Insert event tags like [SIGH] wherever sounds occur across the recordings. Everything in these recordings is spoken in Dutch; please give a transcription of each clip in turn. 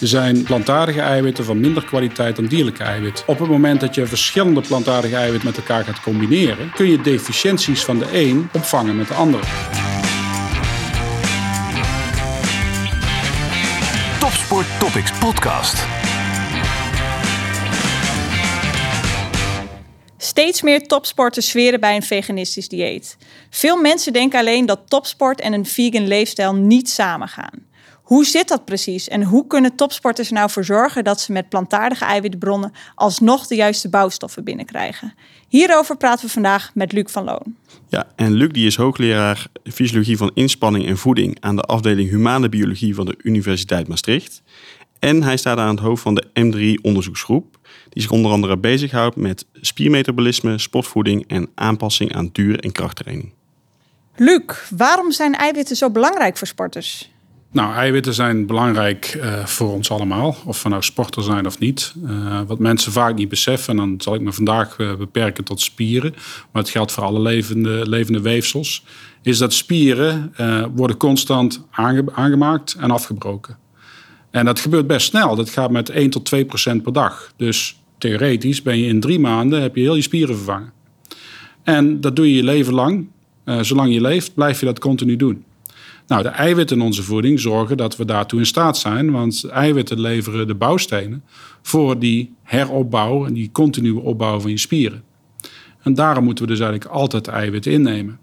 Er zijn plantaardige eiwitten van minder kwaliteit dan dierlijke eiwitten. Op het moment dat je verschillende plantaardige eiwitten met elkaar gaat combineren, kun je deficiënties van de een opvangen met de andere. Topsport Topics Podcast. Steeds meer topsporters zweren bij een veganistisch dieet. Veel mensen denken alleen dat topsport en een vegan leefstijl niet samengaan. Hoe zit dat precies en hoe kunnen topsporters er nou voor zorgen dat ze met plantaardige eiwitbronnen alsnog de juiste bouwstoffen binnenkrijgen? Hierover praten we vandaag met Luc van Loon. Ja, en Luc die is hoogleraar fysiologie van inspanning en voeding aan de afdeling humane biologie van de Universiteit Maastricht. En hij staat aan het hoofd van de M3 onderzoeksgroep, die zich onder andere bezighoudt met spiermetabolisme, sportvoeding en aanpassing aan duur- en krachttraining. Luc, waarom zijn eiwitten zo belangrijk voor sporters? Nou, eiwitten zijn belangrijk uh, voor ons allemaal, of we nou sporter zijn of niet. Uh, wat mensen vaak niet beseffen, en dan zal ik me vandaag uh, beperken tot spieren, maar het geldt voor alle levende, levende weefsels, is dat spieren worden constant aange aangemaakt en afgebroken. En dat gebeurt best snel. Dat gaat met 1 tot 2 procent per dag. Dus theoretisch ben je in drie maanden heb je heel je spieren vervangen. En dat doe je je leven lang. zolang je leeft, blijf je dat continu doen. Nou, de eiwitten in onze voeding zorgen dat we daartoe in staat zijn. Want eiwitten leveren de bouwstenen voor die heropbouw en die continue opbouw van je spieren. En daarom moeten we dus eigenlijk altijd eiwitten innemen.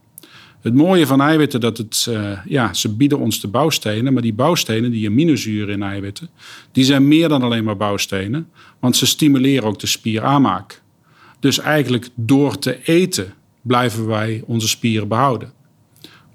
Het mooie van eiwitten dat het, uh, ja, ze bieden ons de bouwstenen, maar die bouwstenen, die aminozuren in eiwitten, die zijn meer dan alleen maar bouwstenen, want ze stimuleren ook de spieraanmaak. Dus eigenlijk door te eten blijven wij onze spieren behouden.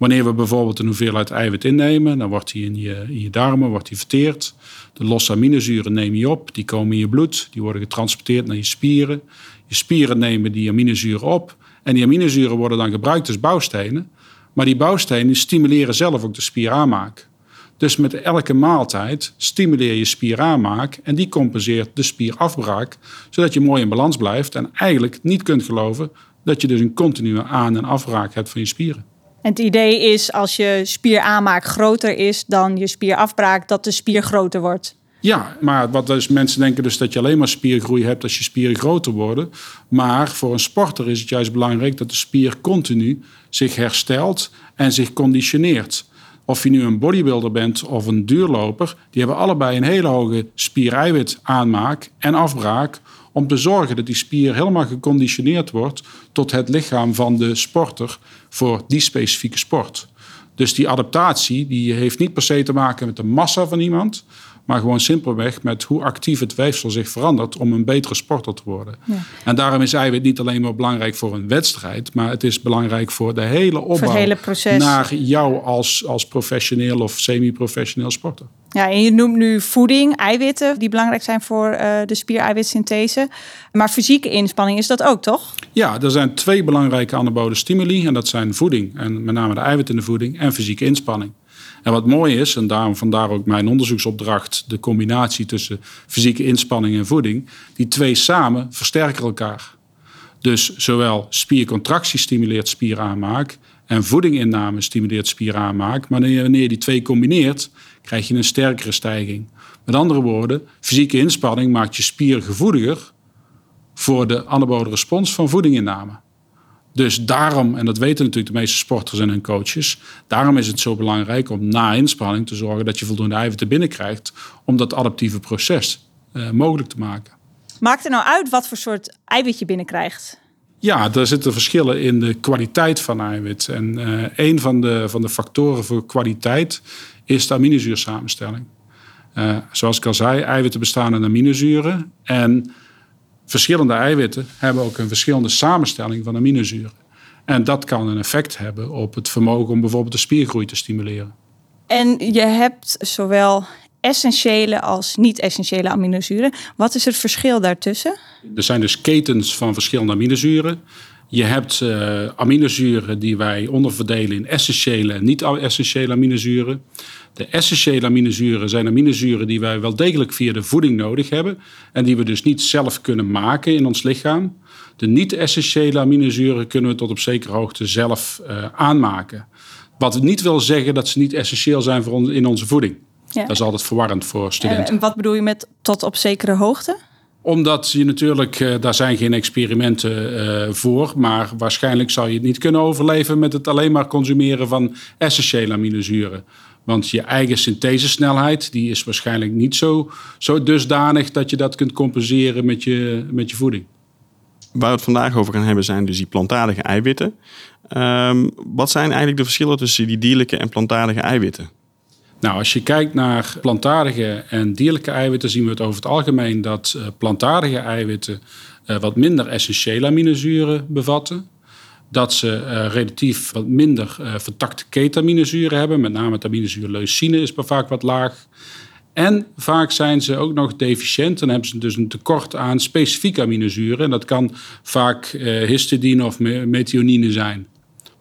Wanneer we bijvoorbeeld een hoeveelheid eiwit innemen, dan wordt die in je, in je darmen wordt die verteerd. De losse aminozuren neem je op, die komen in je bloed, die worden getransporteerd naar je spieren. Je spieren nemen die aminozuren op en die aminozuren worden dan gebruikt als bouwstenen. Maar die bouwstenen stimuleren zelf ook de spieraanmaak. Dus met elke maaltijd stimuleer je spieraanmaak en die compenseert de spierafbraak, zodat je mooi in balans blijft en eigenlijk niet kunt geloven dat je dus een continue aan- en afbraak hebt van je spieren. En het idee is als je spieraanmaak groter is dan je spierafbraak, dat de spier groter wordt. Ja, maar wat dus mensen denken dus dat je alleen maar spiergroei hebt als je spieren groter worden. Maar voor een sporter is het juist belangrijk dat de spier continu zich herstelt en zich conditioneert. Of je nu een bodybuilder bent of een duurloper, die hebben allebei een hele hoge spiereiwit aanmaak en afbraak om te zorgen dat die spier helemaal geconditioneerd wordt tot het lichaam van de sporter voor die specifieke sport. Dus die adaptatie die heeft niet per se te maken met de massa van iemand, maar gewoon simpelweg met hoe actief het weefsel zich verandert om een betere sporter te worden. Ja. En daarom is eiwit niet alleen maar belangrijk voor een wedstrijd, maar het is belangrijk voor de hele opbouw hele proces. naar jou als, als professioneel of semi-professioneel sporter. Ja, en je noemt nu voeding, eiwitten, die belangrijk zijn voor uh, de spiereiwitsynthese. Maar fysieke inspanning is dat ook, toch? Ja, er zijn twee belangrijke anabole stimuli. En dat zijn voeding, en met name de eiwitten in de voeding, en fysieke inspanning. En wat mooi is, en daarom vandaar ook mijn onderzoeksopdracht, de combinatie tussen fysieke inspanning en voeding, die twee samen versterken elkaar. Dus zowel spiercontractie stimuleert spieraanmaak en voedinginname stimuleert spieraanmaak. Maar wanneer je die twee combineert, krijg je een sterkere stijging. Met andere woorden, fysieke inspanning maakt je spier gevoeliger voor de anabole respons van voedinginname. Dus daarom, en dat weten natuurlijk de meeste sporters en hun coaches, daarom is het zo belangrijk om na inspanning te zorgen dat je voldoende eiwitten binnenkrijgt om dat adaptieve proces uh, mogelijk te maken. Maakt er nou uit wat voor soort eiwit je binnenkrijgt? Ja, er zitten verschillen in de kwaliteit van eiwit. En uh, een van de, van de factoren voor kwaliteit is de aminozuursamenstelling. Uh, zoals ik al zei, eiwitten bestaan uit aminozuren. En verschillende eiwitten hebben ook een verschillende samenstelling van aminozuren. En dat kan een effect hebben op het vermogen om bijvoorbeeld de spiergroei te stimuleren. En je hebt zowel essentiële als niet-essentiële aminozuren. Wat is het verschil daartussen? Er zijn dus ketens van verschillende aminozuren. Je hebt uh, aminozuren die wij onderverdelen in essentiële en niet-essentiële aminozuren. De essentiële aminozuren zijn aminozuren die wij wel degelijk via de voeding nodig hebben en die we dus niet zelf kunnen maken in ons lichaam. De niet-essentiële aminozuren kunnen we tot op zekere hoogte zelf uh, aanmaken. Wat niet wil zeggen dat ze niet essentieel zijn voor ons, in onze voeding. Ja. Dat is altijd verwarrend voor En, studenten. en wat bedoel je met tot op zekere hoogte? Omdat je natuurlijk, eh, daar zijn geen experimenten eh, voor. Maar waarschijnlijk zou je het niet kunnen overleven met het alleen maar consumeren van essentiële aminozuren. Want je eigen synthesesnelheid die is waarschijnlijk niet zo, zo dusdanig dat je dat kunt compenseren met je, met je voeding. Waar we het vandaag over gaan hebben zijn dus die plantaardige eiwitten. Ehm, wat zijn eigenlijk de verschillen tussen die dierlijke en plantaardige eiwitten? Nou, als je kijkt naar plantaardige en dierlijke eiwitten, zien we het over het algemeen dat eh, plantaardige eiwitten eh, wat minder essentiële aminozuren bevatten. Dat ze eh, relatief wat minder vertakte ketaminozuren hebben. Met name het aminozuur leucine is vaak wat laag. En vaak zijn ze ook nog deficiënt. Dan hebben ze dus een tekort aan specifieke aminozuren. En dat kan vaak histidine of me- methionine zijn.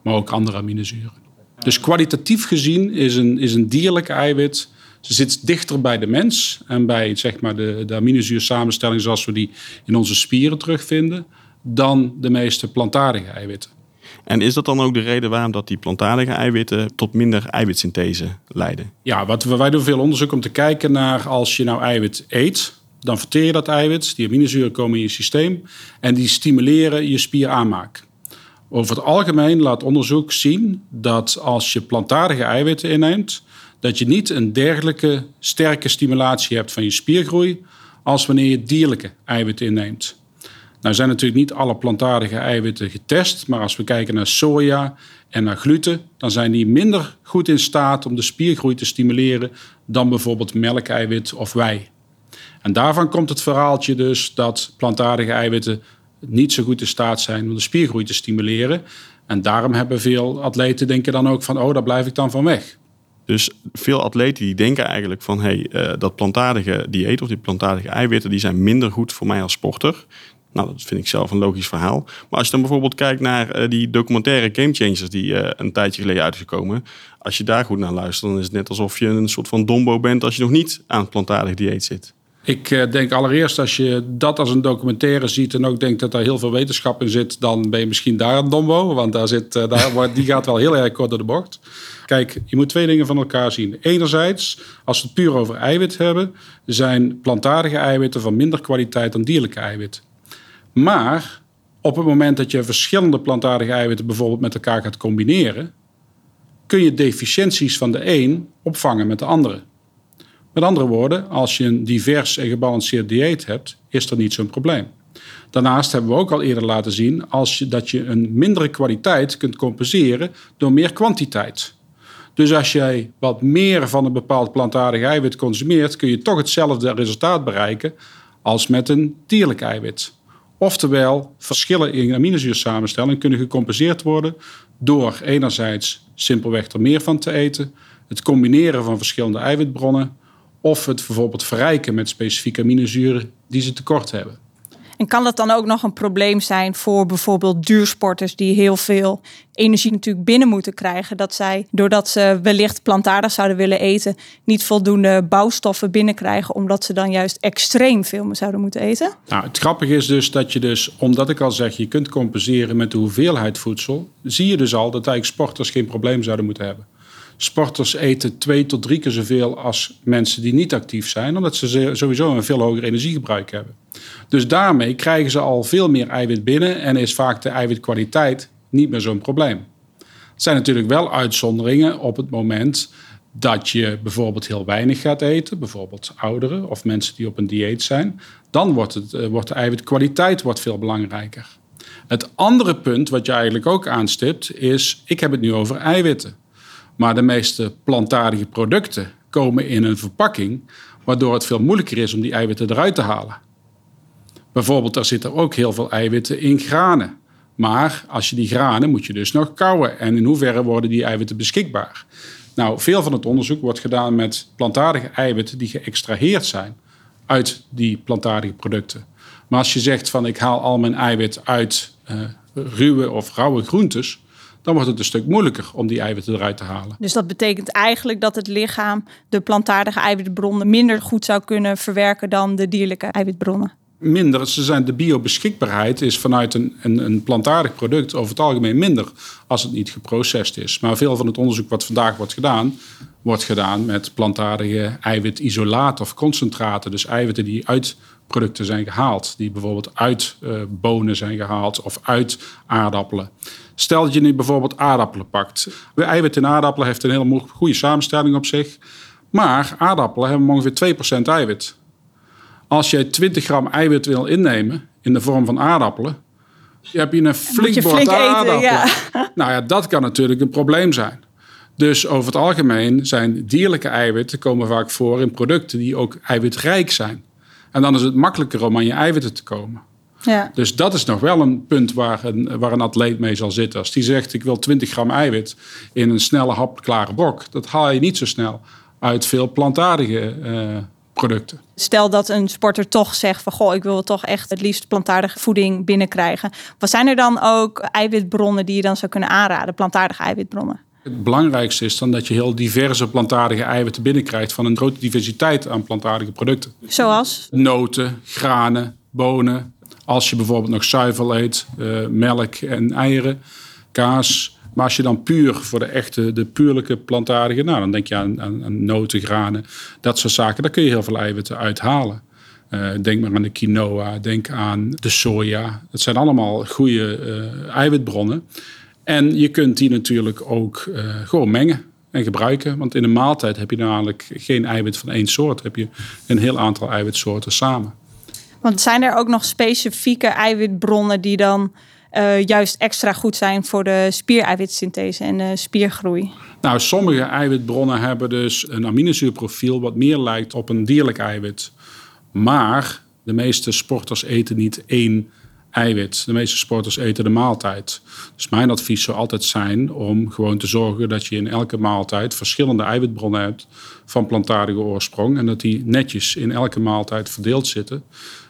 Maar ook andere aminozuren. Dus kwalitatief gezien is een, is een dierlijk eiwit. Ze zit dichter bij de mens en bij zeg maar, de, de aminozuursamenstelling zoals we die in onze spieren terugvinden, dan de meeste plantaardige eiwitten. En is dat dan ook de reden waarom dat die plantaardige eiwitten tot minder eiwitsynthese leiden? Ja, wat, we- wij doen veel onderzoek om te kijken naar als je nou eiwit eet, dan verteer je dat eiwit. Die aminozuren komen in je systeem en die stimuleren je spieraanmaak. Over het algemeen laat onderzoek zien dat als je plantaardige eiwitten inneemt, dat je niet een dergelijke sterke stimulatie hebt van je spiergroei als wanneer je dierlijke eiwitten inneemt. Nou zijn natuurlijk niet alle plantaardige eiwitten getest, maar als we kijken naar soja en naar gluten, dan zijn die minder goed in staat om de spiergroei te stimuleren dan bijvoorbeeld melkeiwit of wei. En daarvan komt het verhaaltje dus dat plantaardige eiwitten niet zo goed in staat zijn om de spiergroei te stimuleren. En daarom hebben veel atleten denken dan ook van, oh, daar blijf ik dan van weg. Dus veel atleten die denken eigenlijk van hey, eh, dat plantaardige dieet of die plantaardige eiwitten die zijn minder goed voor mij als sporter. Nou, dat vind ik zelf een logisch verhaal. Maar als je dan bijvoorbeeld kijkt naar eh, die documentaire Game Changers die eh, een tijdje geleden uitgekomen. Als je daar goed naar luistert, dan is het net alsof je een soort van dombo bent als je nog niet aan het plantaardig dieet zit. Ik eh, denk allereerst als je dat als een documentaire ziet en ook denkt dat daar heel veel wetenschap in zit, dan ben je misschien daar een dombo, want daar zit, eh, daar, wordt- die gaat wel heel erg kort door de bocht. Kijk, je moet twee dingen van elkaar zien. Enerzijds, als we het puur over eiwit hebben, zijn plantaardige eiwitten van minder kwaliteit dan dierlijke eiwitten. Maar op het moment dat je verschillende plantaardige eiwitten bijvoorbeeld met elkaar gaat combineren, kun je deficiënties van de een opvangen met de andere. Met andere woorden, als je een divers en gebalanceerd dieet hebt, is er niet zo'n probleem. Daarnaast hebben we ook al eerder laten zien als dat je een mindere kwaliteit kunt compenseren door meer kwantiteit. Dus als jij wat meer van een bepaald plantaardig eiwit consumeert, kun je toch hetzelfde resultaat bereiken als met een dierlijk eiwit. Oftewel, verschillen in aminozuursamenstelling kunnen gecompenseerd worden door enerzijds simpelweg er meer van te eten, het combineren van verschillende eiwitbronnen of het bijvoorbeeld verrijken met specifieke aminozuren die ze tekort hebben. En kan dat dan ook nog een probleem zijn voor bijvoorbeeld duursporters die heel veel energie natuurlijk binnen moeten krijgen? Dat zij, doordat ze wellicht plantaardig zouden willen eten, niet voldoende bouwstoffen binnenkrijgen, omdat ze dan juist extreem veel zouden moeten eten? Nou, het grappige is dus dat je dus, omdat ik al zeg, je kunt compenseren met de hoeveelheid voedsel, zie je dus al dat eigenlijk sporters geen probleem zouden moeten hebben. Sporters eten twee tot drie keer zoveel als mensen die niet actief zijn, omdat ze sowieso een veel hoger energiegebruik hebben. Dus daarmee krijgen ze al veel meer eiwit binnen en is vaak de eiwitkwaliteit niet meer zo'n probleem. Het zijn natuurlijk wel uitzonderingen op het moment dat je bijvoorbeeld heel weinig gaat eten, bijvoorbeeld ouderen of mensen die op een dieet zijn, dan wordt, het, eh, wordt de eiwitkwaliteit wordt veel belangrijker. Het andere punt wat je eigenlijk ook aanstipt is, ik heb het nu over eiwitten. Maar de meeste plantaardige producten komen in een verpakking, waardoor het veel moeilijker is om die eiwitten eruit te halen. Bijvoorbeeld, er zitten ook heel veel eiwitten in granen. Maar als je die granen moet je dus nog kouwen. En in hoeverre worden die eiwitten beschikbaar? Nou, veel van het onderzoek wordt gedaan met plantaardige eiwitten die geëxtraheerd zijn uit die plantaardige producten. Maar als je zegt van ik haal al mijn eiwit uit eh, ruwe of rauwe groentes, dan wordt het een stuk moeilijker om die eiwitten eruit te halen. Dus dat betekent eigenlijk dat het lichaam de plantaardige eiwitbronnen minder goed zou kunnen verwerken dan de dierlijke eiwitbronnen. minder. Ze zijn, de biobeschikbaarheid is vanuit een, een, een plantaardig product over het algemeen minder als het niet geprocessed is. Maar veel van het onderzoek wat vandaag wordt gedaan, wordt gedaan met plantaardige eiwitisolaten of concentraten. Dus eiwitten die uit producten zijn gehaald. Die bijvoorbeeld uit uh, bonen zijn gehaald of uit aardappelen. Stel dat je nu bijvoorbeeld aardappelen pakt. De eiwit in aardappelen heeft een hele goede samenstelling op zich. Maar aardappelen hebben ongeveer 2% eiwit. Als jij 20 gram eiwit wil innemen in de vorm van aardappelen, heb je een flink je bord flink eten, aardappelen. ja. [LAUGHS] Nou ja, dat kan natuurlijk een probleem zijn. Dus over het algemeen zijn dierlijke eiwitten komen vaak voor in producten die ook eiwitrijk zijn. En dan is het makkelijker om aan je eiwitten te komen. Ja. Dus dat is nog wel een punt waar een, waar een atleet mee zal zitten. Als die zegt ik wil 20 gram eiwit in een snelle hapklare brok, dat haal je niet zo snel uit veel plantaardige eh, producten. Stel dat een sporter toch zegt van goh, ik wil toch echt het liefst plantaardige voeding binnenkrijgen. Wat zijn er dan ook eiwitbronnen die je dan zou kunnen aanraden, plantaardige eiwitbronnen? Het belangrijkste is dan dat je heel diverse plantaardige eiwitten binnenkrijgt van een grote diversiteit aan plantaardige producten. Zoals? Noten, granen, bonen. Als je bijvoorbeeld nog zuivel eet, eh, melk en eieren, kaas. Maar als je dan puur voor de echte, de puurlijke plantaardige, nou dan denk je aan, aan, aan noten, granen, dat soort zaken. Daar kun je heel veel eiwitten uithalen. Uh, denk maar aan de quinoa, denk aan de soja. Dat zijn allemaal goede uh, eiwitbronnen. En je kunt die natuurlijk ook uh, gewoon mengen en gebruiken. Want in een maaltijd heb je namelijk geen eiwit van één soort. heb je een heel aantal eiwitsoorten samen. Want zijn er ook nog specifieke eiwitbronnen die dan uh, juist extra goed zijn voor de spiereiwitsynthese en de spiergroei? Nou, sommige eiwitbronnen hebben dus een aminozuurprofiel wat meer lijkt op een dierlijk eiwit. Maar de meeste sporters eten niet één eiwit. De meeste sporters eten de maaltijd. Dus mijn advies zou altijd zijn om gewoon te zorgen dat je in elke maaltijd verschillende eiwitbronnen hebt van plantaardige oorsprong. En dat die netjes in elke maaltijd verdeeld zitten.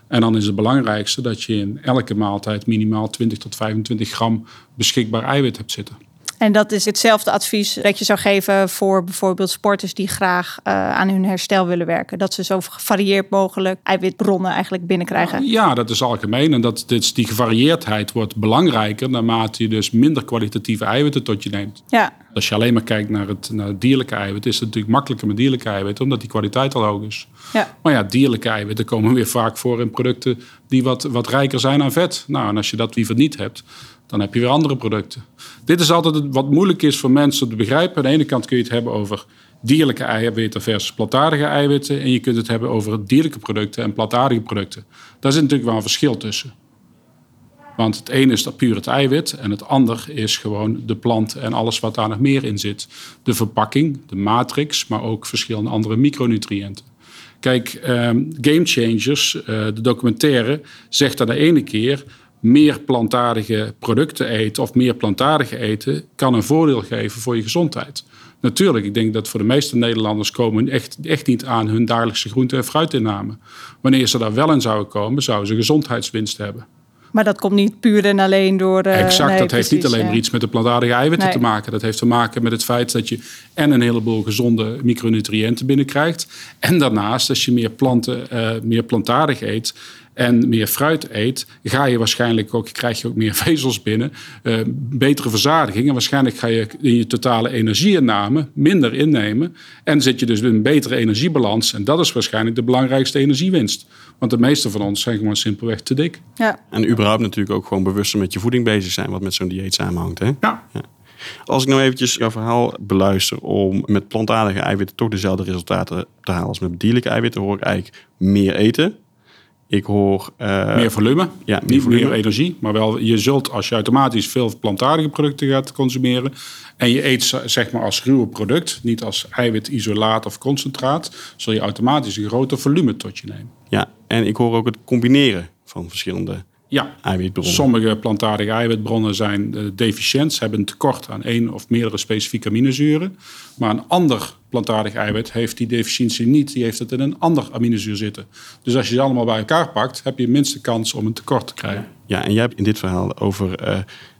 En dan is het belangrijkste dat je in elke maaltijd minimaal 20 tot 25 gram beschikbaar eiwit hebt zitten. En dat is hetzelfde advies dat je zou geven voor bijvoorbeeld sporters die graag uh, aan hun herstel willen werken. Dat ze zo gevarieerd mogelijk eiwitbronnen eigenlijk binnenkrijgen. Ja, dat is algemeen. En dat, dit, die gevarieerdheid wordt belangrijker naarmate je dus minder kwalitatieve eiwitten tot je neemt. Ja. Als je alleen maar kijkt naar het, naar het dierlijke eiwit, is het natuurlijk makkelijker met dierlijke eiwitten, omdat die kwaliteit al hoog is. Ja. Maar ja, dierlijke eiwitten komen [LAUGHS] weer vaak voor in producten die wat, wat rijker zijn aan vet. Nou, en als je dat liever niet hebt, dan heb je weer andere producten. Dit is altijd wat moeilijk is voor mensen te begrijpen. Aan de ene kant kun je het hebben over dierlijke eiwitten versus plantaardige eiwitten. En je kunt het hebben over dierlijke producten en plantaardige producten. Daar zit natuurlijk wel een verschil tussen. Want het ene is dat puur het eiwit en het ander is gewoon de plant en alles wat daar nog meer in zit. De verpakking, de matrix, maar ook verschillende andere micronutriënten. Kijk, um, Game Changers, uh, de documentaire, zegt aan de ene keer meer plantaardige producten eten of meer plantaardige eten kan een voordeel geven voor je gezondheid. Natuurlijk, ik denk dat voor de meeste Nederlanders komen echt, echt niet aan hun dagelijkse groente- en fruitinname. Wanneer ze daar wel in zouden komen, zouden ze gezondheidswinst hebben. Maar dat komt niet puur en alleen door. Uh, exact, nee, dat heeft niet alleen maar ja. iets met de plantaardige eiwitten Nee. te maken. Dat heeft te maken met het feit dat je en een heleboel gezonde micronutriënten binnenkrijgt. En daarnaast, als je meer planten, eh, meer plantaardig eet en meer fruit eet, ga je waarschijnlijk ook, krijg je ook meer [LAUGHS] vezels binnen, eh, betere verzadiging. En waarschijnlijk ga je in je totale energieinname minder innemen. En zit je dus in een betere energiebalans. En dat is waarschijnlijk de belangrijkste energiewinst. Want de meeste van ons zijn gewoon simpelweg te dik. Ja. En überhaupt natuurlijk ook gewoon bewuster met je voeding bezig zijn, wat met zo'n dieet samenhangt. Hè? Ja. Als ik nou eventjes jouw verhaal beluister om met plantaardige eiwitten toch dezelfde resultaten te halen als met dierlijke eiwitten, hoor ik eigenlijk meer eten. Ik hoor eh, Meer volume, ja, meer niet volume. meer energie. Maar wel, je zult als je automatisch veel plantaardige producten gaat consumeren. En je eet ze- zeg maar als ruwe product, niet als eiwitisolaat of concentraat. Zul je automatisch een groter volume tot je nemen. Ja, en ik hoor ook het combineren van verschillende Ja, eiwitbronnen. sommige plantaardige eiwitbronnen zijn eh, deficiënt. Ze hebben een tekort aan één of meerdere specifieke aminozuren. Maar een ander plantaardig eiwit heeft die deficiëntie niet. Die heeft het in een ander aminozuur zitten. Dus als je ze allemaal bij elkaar pakt, heb je de minste kans om een tekort te krijgen. Ja, en jij hebt in dit verhaal over eh,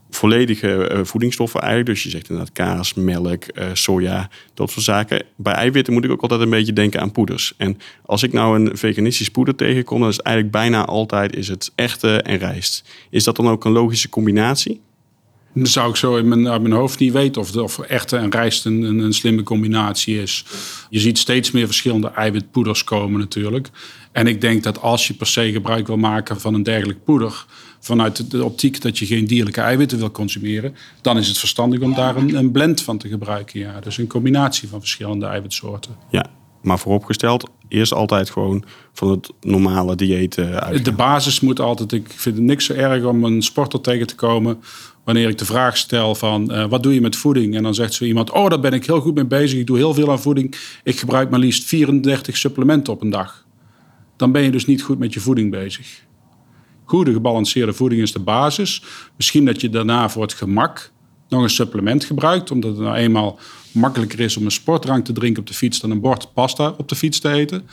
volledige eh, voedingsstoffen eigenlijk. Dus je zegt inderdaad kaas, melk, eh, soja, dat soort zaken. Bij eiwitten moet ik ook altijd een beetje denken aan poeders. En als ik nou een veganistisch poeder tegenkom, dan is het eigenlijk bijna altijd is het echte en rijst. Is dat dan ook een logische combinatie? Dan zou ik zo in mijn, hoofd niet weten of, of echte en rijst een, een, een slimme combinatie is. Je ziet steeds meer verschillende eiwitpoeders komen natuurlijk. En ik denk dat als je per se gebruik wil maken van een dergelijk poeder, vanuit de optiek dat je geen dierlijke eiwitten wil consumeren, dan is het verstandig om daar een, een blend van te gebruiken. Ja. Dus een combinatie van verschillende eiwitsoorten. Ja, maar vooropgesteld, eerst altijd gewoon van het normale dieet eh, uit. De basis moet altijd, ik vind het niks zo erg om een sporter tegen te komen wanneer ik de vraag stel van uh, wat doe je met voeding? En dan zegt zo iemand, oh daar ben ik heel goed mee bezig, ik doe heel veel aan voeding. Ik gebruik maar liefst 34 supplementen op een dag. Dan ben je dus niet goed met je voeding bezig. Goede gebalanceerde voeding is de basis. Misschien dat je daarna voor het gemak nog een supplement gebruikt, omdat het nou eenmaal makkelijker is om een sportdrank te drinken op de fiets dan een bord pasta op de fiets te eten.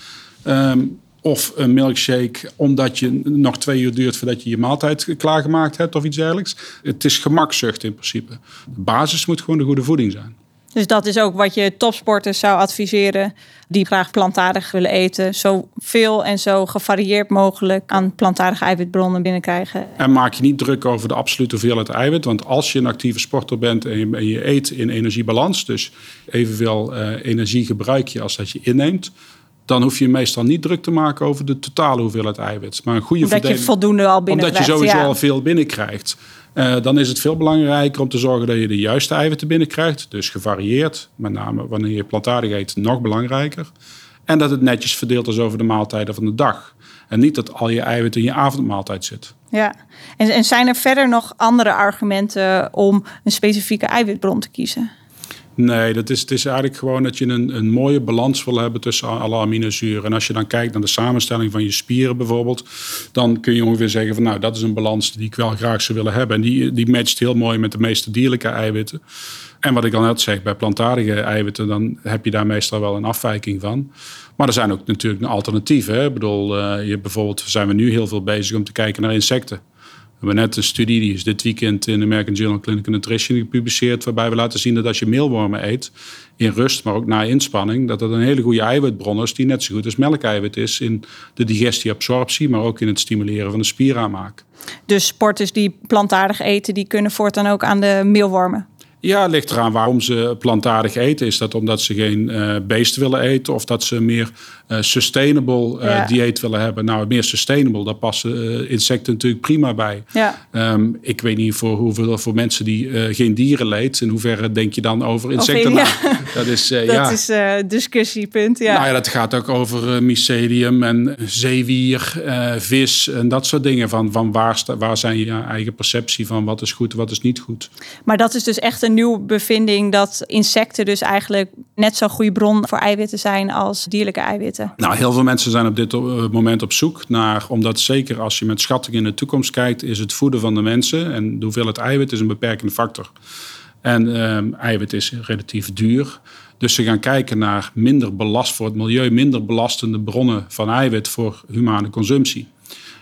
Um, of een milkshake omdat je nog twee uur duurt voordat je je maaltijd klaargemaakt hebt of iets dergelijks. Het is gemakzucht in principe. De basis moet gewoon de goede voeding zijn. Dus dat is ook wat je topsporters zou adviseren die graag plantaardig willen eten. Zo veel en zo gevarieerd mogelijk aan plantaardige eiwitbronnen binnenkrijgen. En maak je niet druk over de absolute hoeveelheid eiwit. Want als je een actieve sporter bent en je, eet in energiebalans, dus evenveel uh, energie gebruik je als dat je inneemt, dan hoef je meestal niet druk te maken over de totale hoeveelheid eiwit. Maar een goede omdat je voldoende al binnenkrijgt. Omdat je sowieso al veel binnenkrijgt. Uh, dan is het veel belangrijker om te zorgen dat je de juiste eiwitten binnenkrijgt. Dus gevarieerd, met name wanneer je plantaardig eet, nog belangrijker. En dat het netjes verdeeld is over de maaltijden van de dag. En niet dat al je eiwitten in je avondmaaltijd zit. Ja, en, en zijn er verder nog andere argumenten om een specifieke eiwitbron te kiezen? Nee, dat is, het is eigenlijk gewoon dat je een, een mooie balans wil hebben tussen alle aminozuren. En als je dan kijkt naar de samenstelling van je spieren bijvoorbeeld, dan kun je ongeveer zeggen van nou, dat is een balans die ik wel graag zou willen hebben. En die, die matcht heel mooi met de meeste dierlijke eiwitten. En wat ik al net zeg, bij plantaardige eiwitten, dan heb je daar meestal wel een afwijking van. Maar er zijn ook natuurlijk alternatieven. Ik bedoel, uh, je, bijvoorbeeld zijn we nu heel veel bezig om te kijken naar insecten. We hebben net een studie, die is dit weekend in de American Journal of Clinical Nutrition gepubliceerd, waarbij we laten zien dat als je meelwormen eet, in rust, maar ook na inspanning, dat dat een hele goede eiwitbron is, die net zo goed als melkeiwit is in de digestie-absorptie, maar ook in het stimuleren van de spieraanmaak. Dus sporters die plantaardig eten, die kunnen voortaan ook aan de meelwormen? Ja, het ligt eraan waarom ze plantaardig eten. Is dat omdat ze geen uh, beest willen eten of dat ze meer uh, sustainable uh, ja. dieet willen hebben? Nou, meer sustainable, daar passen insecten natuurlijk prima bij. Ja. Um, ik weet niet voor hoeveel voor mensen die geen dieren leed. In hoeverre denk je dan over insecten? [LAUGHS] ja. Dat is, dat ja. is discussiepunt. Ja. Nou ja, dat gaat ook over mycelium en zeewier, vis en dat soort dingen. Van, van waar, waar zijn je eigen perceptie van wat is goed, wat is niet goed? Maar dat is dus echt een nieuwe bevinding dat insecten dus eigenlijk net zo'n goede bron voor eiwitten zijn als dierlijke eiwitten? Nou, heel veel mensen zijn op dit moment op zoek naar, omdat zeker als je met schatting in de toekomst kijkt, is het voeden van de mensen en de hoeveelheid eiwit is een beperkende factor. En um, eiwit is relatief duur. Dus ze gaan kijken naar minder belast voor het milieu, minder belastende bronnen van eiwit voor humane consumptie.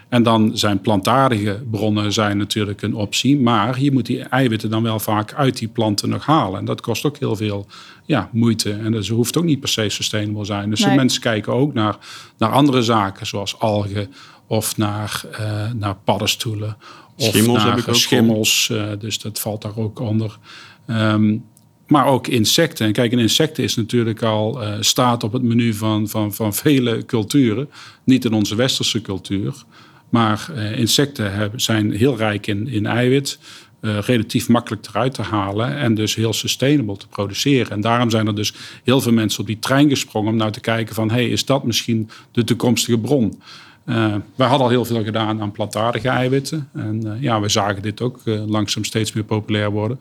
En dan zijn plantaardige bronnen zijn natuurlijk een optie. Maar je moet die eiwitten dan wel vaak uit die planten nog halen. En dat kost ook heel veel ja, moeite. En dat hoeft ook niet per se sustainable zijn. Dus nee. mensen kijken ook naar, naar andere zaken, zoals algen of naar, uh, naar paddenstoelen. Of schimmels naar heb ik ook schimmels. Uh, dus dat valt daar ook onder. Um, maar ook insecten. En kijk, een insecten is natuurlijk al uh, staat op het menu van, van, van vele culturen. Niet in onze westerse cultuur. Maar uh, insecten zijn heel rijk in, in eiwit. Uh, relatief makkelijk eruit te halen en dus heel sustainable te produceren. En daarom zijn er dus heel veel mensen op die trein gesprongen om nou te kijken van... hey, is dat misschien de toekomstige bron? Uh, wij hadden al heel veel gedaan aan plantaardige eiwitten. En ja, we zagen dit ook langzaam steeds meer populair worden.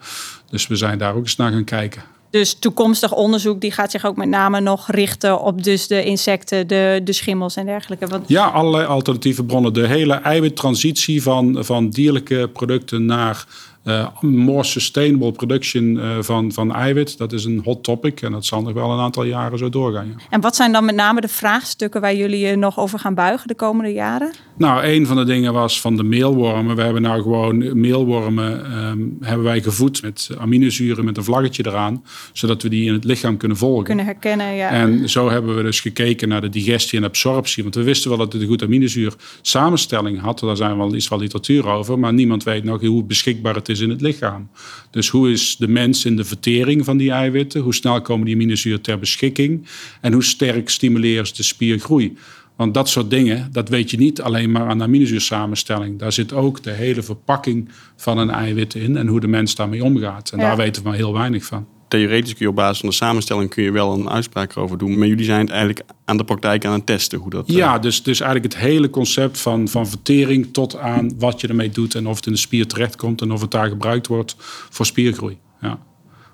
Dus we zijn daar ook eens naar gaan kijken. Dus toekomstig onderzoek die gaat zich ook met name nog richten op dus de insecten, de, de schimmels en dergelijke. Want... Ja, allerlei alternatieve bronnen. De hele eiwittransitie van, van dierlijke producten naar Uh, more sustainable production uh, van, van eiwit, dat is een hot topic. En dat zal nog wel een aantal jaren zo doorgaan. Ja. En wat zijn dan met name de vraagstukken waar jullie je nog over gaan buigen de komende jaren? Nou, een van de dingen was van de meelwormen. We hebben nou gewoon meelwormen um, hebben wij gevoed met aminozuren met een vlaggetje eraan. Zodat we die in het lichaam kunnen volgen. Kunnen herkennen, ja. En zo hebben we dus gekeken naar de digestie en absorptie. Want we wisten wel dat het een goed aminozuur samenstelling had. Daar zijn wel iets van literatuur over. Maar niemand weet nog hoe beschikbaar het is in het lichaam. Dus hoe is de mens in de vertering van die eiwitten? Hoe snel komen die aminozuren ter beschikking? En hoe sterk stimuleren ze de spiergroei? Want dat soort dingen, dat weet je niet alleen maar aan de aminozuursamenstelling. Daar zit ook de hele verpakking van een eiwit in en hoe de mens daarmee omgaat. En daar weten we maar heel weinig van. Theoretisch kun je op basis van de samenstelling kun je wel een uitspraak over doen. Maar jullie zijn het eigenlijk aan de praktijk aan het testen. Hoe dat, ja, uh... dus, dus eigenlijk het hele concept van, van vertering tot aan wat je ermee doet en of het in de spier terechtkomt en of het daar gebruikt wordt voor spiergroei. Ja.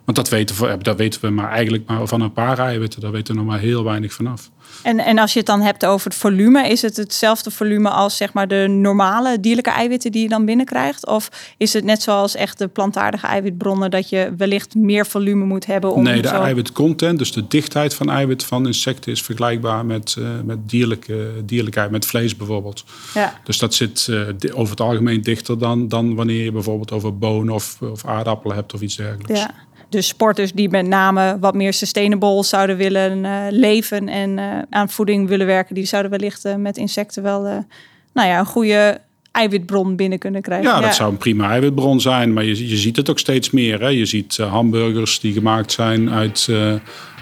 Want dat weten, we, dat weten we maar eigenlijk maar van een paar eiwitten. Daar weten we nog maar heel weinig vanaf. En, en als je het dan hebt over het volume, is het hetzelfde volume als zeg maar de normale dierlijke eiwitten die je dan binnenkrijgt? Of is het net zoals echt de plantaardige eiwitbronnen dat je wellicht meer volume moet hebben? Om nee, de zo... eiwitcontent, dus de dichtheid van eiwit van insecten is vergelijkbaar met, uh, met dierlijke, dierlijkheid, met vlees bijvoorbeeld. Ja. Dus dat zit uh, over het algemeen dichter dan, dan wanneer je bijvoorbeeld over bonen of, of aardappelen hebt of iets dergelijks. Ja. Dus sporters die met name wat meer sustainable zouden willen uh, leven en uh, aan voeding willen werken, die zouden wellicht uh, met insecten wel nou ja, een goede eiwitbron binnen kunnen krijgen. Ja, dat ja. zou een prima eiwitbron zijn, maar je, je ziet het ook steeds meer. Hè? Je ziet hamburgers die gemaakt zijn uit,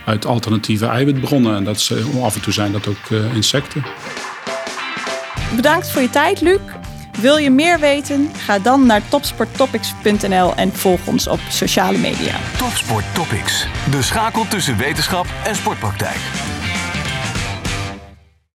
uit alternatieve eiwitbronnen. En dat is, af en toe zijn dat ook insecten. Bedankt voor je tijd, Luc. Wil je meer weten? Ga dan naar topsporttopics.nl en volg ons op sociale media. Topsport Topics, de schakel tussen wetenschap en sportpraktijk.